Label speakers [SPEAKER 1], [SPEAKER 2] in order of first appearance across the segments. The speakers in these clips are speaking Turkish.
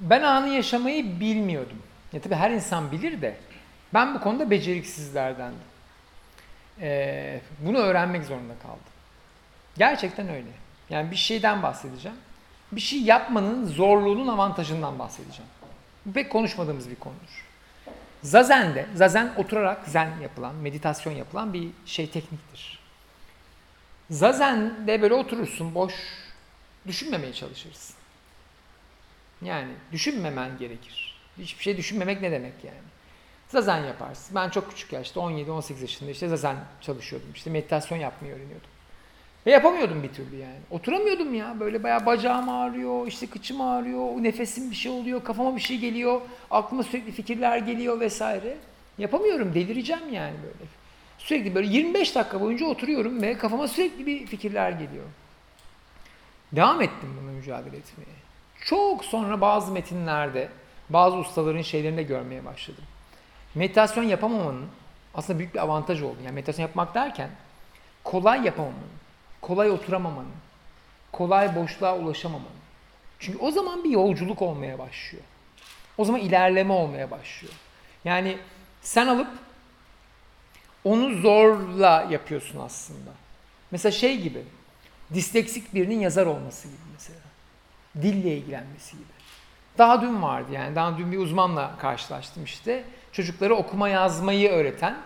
[SPEAKER 1] ben anı yaşamayı bilmiyordum. Ya tabii her insan bilir de ben bu konuda beceriksizlerdendim. Ee, bunu öğrenmek zorunda kaldım. Gerçekten öyle. Yani bir şeyden bahsedeceğim. Bir şey yapmanın zorluğunun avantajından bahsedeceğim. Pek konuşmadığımız bir konudur. Zazen'de, zazen oturarak zen yapılan, meditasyon yapılan bir şey tekniktir. Zazen'de böyle oturursun, boş, düşünmemeye çalışırsın. Yani düşünmemen gerekir. Hiçbir şey düşünmemek ne demek yani? Zazen yaparsın. Ben çok küçük yaşta 17-18 yaşında işte zazen çalışıyordum. İşte meditasyon yapmayı öğreniyordum. Ve yapamıyordum bir türlü yani. Oturamıyordum ya. Böyle bayağı bacağım ağrıyor, işte kıçım ağrıyor, nefesim bir şey oluyor, kafama bir şey geliyor, aklıma sürekli fikirler geliyor vesaire. Yapamıyorum, delireceğim yani böyle. Sürekli böyle 25 dakika boyunca oturuyorum ve kafama sürekli bir fikirler geliyor. Devam ettim bunu mücadele etmeye. Çok sonra bazı metinlerde, bazı ustaların şeylerini de görmeye başladım. Meditasyon yapamamanın aslında büyük bir avantaj oldu. Yani meditasyon yapmak derken kolay yapamamanın, kolay oturamamanın, kolay boşluğa ulaşamamanın. Çünkü o zaman bir yolculuk olmaya başlıyor. O zaman ilerleme olmaya başlıyor. Yani sen alıp onu zorla yapıyorsun aslında. Mesela şey gibi, disleksik birinin yazar olması gibi mesela. Dille ilgilenmesi gibi. Daha dün vardı yani, daha dün bir uzmanla karşılaştım işte. Çocuklara okuma yazmayı öğreten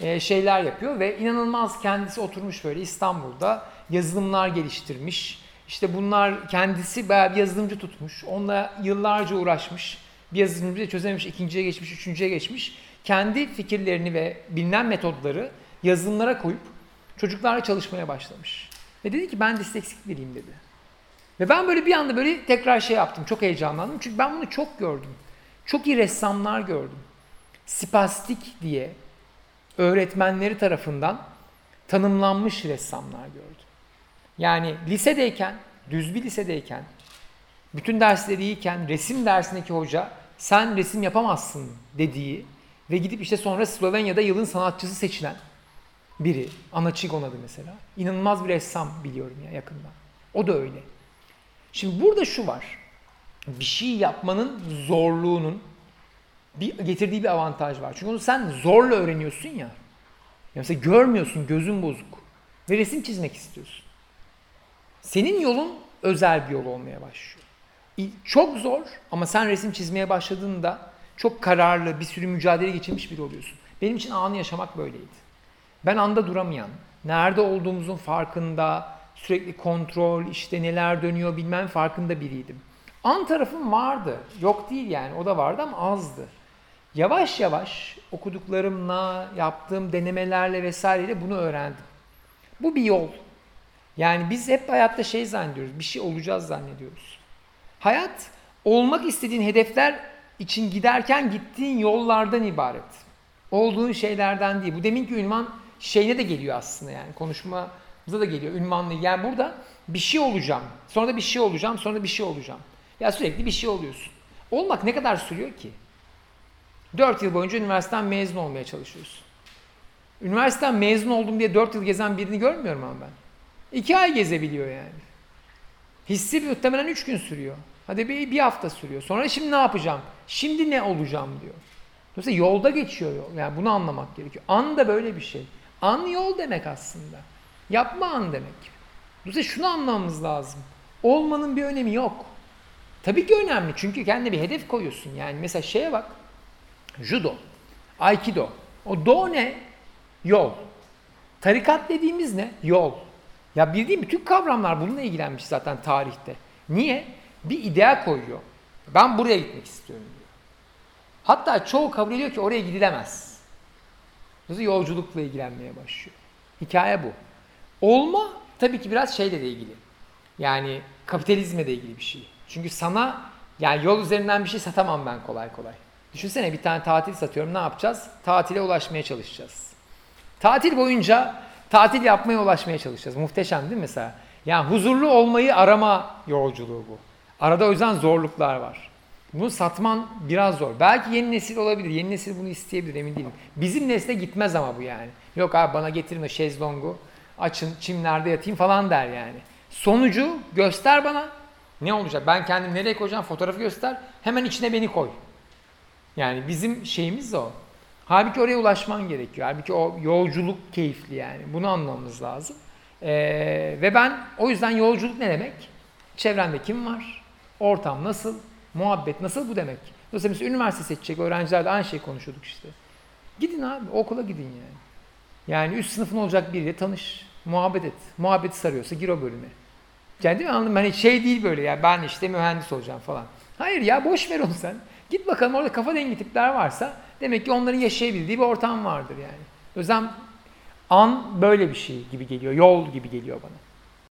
[SPEAKER 1] e, şeyler yapıyor ve inanılmaz kendisi oturmuş böyle İstanbul'da yazılımlar geliştirmiş. İşte bunlar kendisi bayağı bir yazılımcı tutmuş. Onunla yıllarca uğraşmış. Bir yazılımcı çözememiş, ikinciye geçmiş, üçüncüye geçmiş. Kendi fikirlerini ve bilinen metodları yazılımlara koyup çocuklarla çalışmaya başlamış. Ve dedi ki ben disleksik biriyim dedi. Ve ben böyle bir anda böyle tekrar şey yaptım. Çok heyecanlandım. Çünkü ben bunu çok gördüm. Çok iyi ressamlar gördüm. Spastik diye öğretmenleri tarafından tanımlanmış ressamlar gördüm. Yani lisedeyken, düz bir lisedeyken, bütün dersleri iyiyken resim dersindeki hoca sen resim yapamazsın dediği ve gidip işte sonra Slovenya'da yılın sanatçısı seçilen biri. Ana Çigon adı mesela. İnanılmaz bir ressam biliyorum ya yakından. O da öyle. Şimdi burada şu var. Bir şey yapmanın zorluğunun bir getirdiği bir avantaj var. Çünkü onu sen zorla öğreniyorsun ya. ya mesela görmüyorsun, gözün bozuk. Ve resim çizmek istiyorsun. Senin yolun özel bir yol olmaya başlıyor. Çok zor ama sen resim çizmeye başladığında çok kararlı, bir sürü mücadele geçirmiş biri oluyorsun. Benim için anı yaşamak böyleydi. Ben anda duramayan, nerede olduğumuzun farkında, sürekli kontrol, işte neler dönüyor bilmem farkında biriydim. An tarafım vardı. Yok değil yani o da vardı ama azdı. Yavaş yavaş okuduklarımla, yaptığım denemelerle vesaireyle bunu öğrendim. Bu bir yol. Yani biz hep hayatta şey zannediyoruz, bir şey olacağız zannediyoruz. Hayat olmak istediğin hedefler için giderken gittiğin yollardan ibaret. Olduğun şeylerden değil. Bu deminki ünvan şeyine de geliyor aslında yani konuşmamıza da geliyor ünvanlı. Yani burada bir şey olacağım, sonra da bir şey olacağım, sonra da bir şey olacağım. Ya sürekli bir şey oluyorsun. Olmak ne kadar sürüyor ki? 4 yıl boyunca üniversiteden mezun olmaya çalışıyorsun. Üniversiteden mezun oldum diye 4 yıl gezen birini görmüyorum ama ben. 2 ay gezebiliyor yani. Hissi muhtemelen 3 gün sürüyor. Hadi bir, bir hafta sürüyor. Sonra şimdi ne yapacağım? Şimdi ne olacağım diyor. Dolayısıyla yolda geçiyor yol. Yani bunu anlamak gerekiyor. An da böyle bir şey. An yol demek aslında. Yapma an demek. Dolayısıyla şunu anlamamız lazım. Olmanın bir önemi yok. Tabii ki önemli çünkü kendine bir hedef koyuyorsun. Yani mesela şeye bak. Judo, Aikido. O do ne? Yol. Tarikat dediğimiz ne? Yol. Ya bildiğim bütün kavramlar bununla ilgilenmiş zaten tarihte. Niye? Bir ideal koyuyor. Ben buraya gitmek istiyorum diyor. Hatta çoğu kabul ediyor ki oraya gidilemez. Dolayısıyla yolculukla ilgilenmeye başlıyor. Hikaye bu. Olma tabii ki biraz şeyle de ilgili. Yani kapitalizme de ilgili bir şey. Çünkü sana yani yol üzerinden bir şey satamam ben kolay kolay. Düşünsene bir tane tatil satıyorum ne yapacağız? Tatile ulaşmaya çalışacağız. Tatil boyunca tatil yapmaya ulaşmaya çalışacağız. Muhteşem değil mi mesela? Yani huzurlu olmayı arama yolculuğu bu. Arada o yüzden zorluklar var. Bunu satman biraz zor. Belki yeni nesil olabilir. Yeni nesil bunu isteyebilir emin değilim. Bizim nesle gitmez ama bu yani. Yok abi bana getirme şezlongu. Açın çimlerde yatayım falan der yani. Sonucu göster bana. Ne olacak? Ben kendimi nereye koyacağım? Fotoğrafı göster. Hemen içine beni koy. Yani bizim şeyimiz o. Halbuki oraya ulaşman gerekiyor. Halbuki o yolculuk keyifli yani. Bunu anlamamız lazım. Ee, ve ben o yüzden yolculuk ne demek? Çevrende kim var? Ortam nasıl? Muhabbet nasıl bu demek? Dolayısıyla mesela üniversite seçecek öğrencilerle aynı şeyi konuşuyorduk işte. Gidin abi okula gidin yani. Yani üst sınıfın olacak biriyle tanış. Muhabbet et. Muhabbeti sarıyorsa gir o bölüme. Değil mi anladın mı? Hani şey değil böyle ya ben işte mühendis olacağım falan. Hayır ya boş ver onu sen. Git bakalım orada kafa dengi tipler varsa demek ki onların yaşayabildiği bir ortam vardır yani. O yüzden an böyle bir şey gibi geliyor. Yol gibi geliyor bana.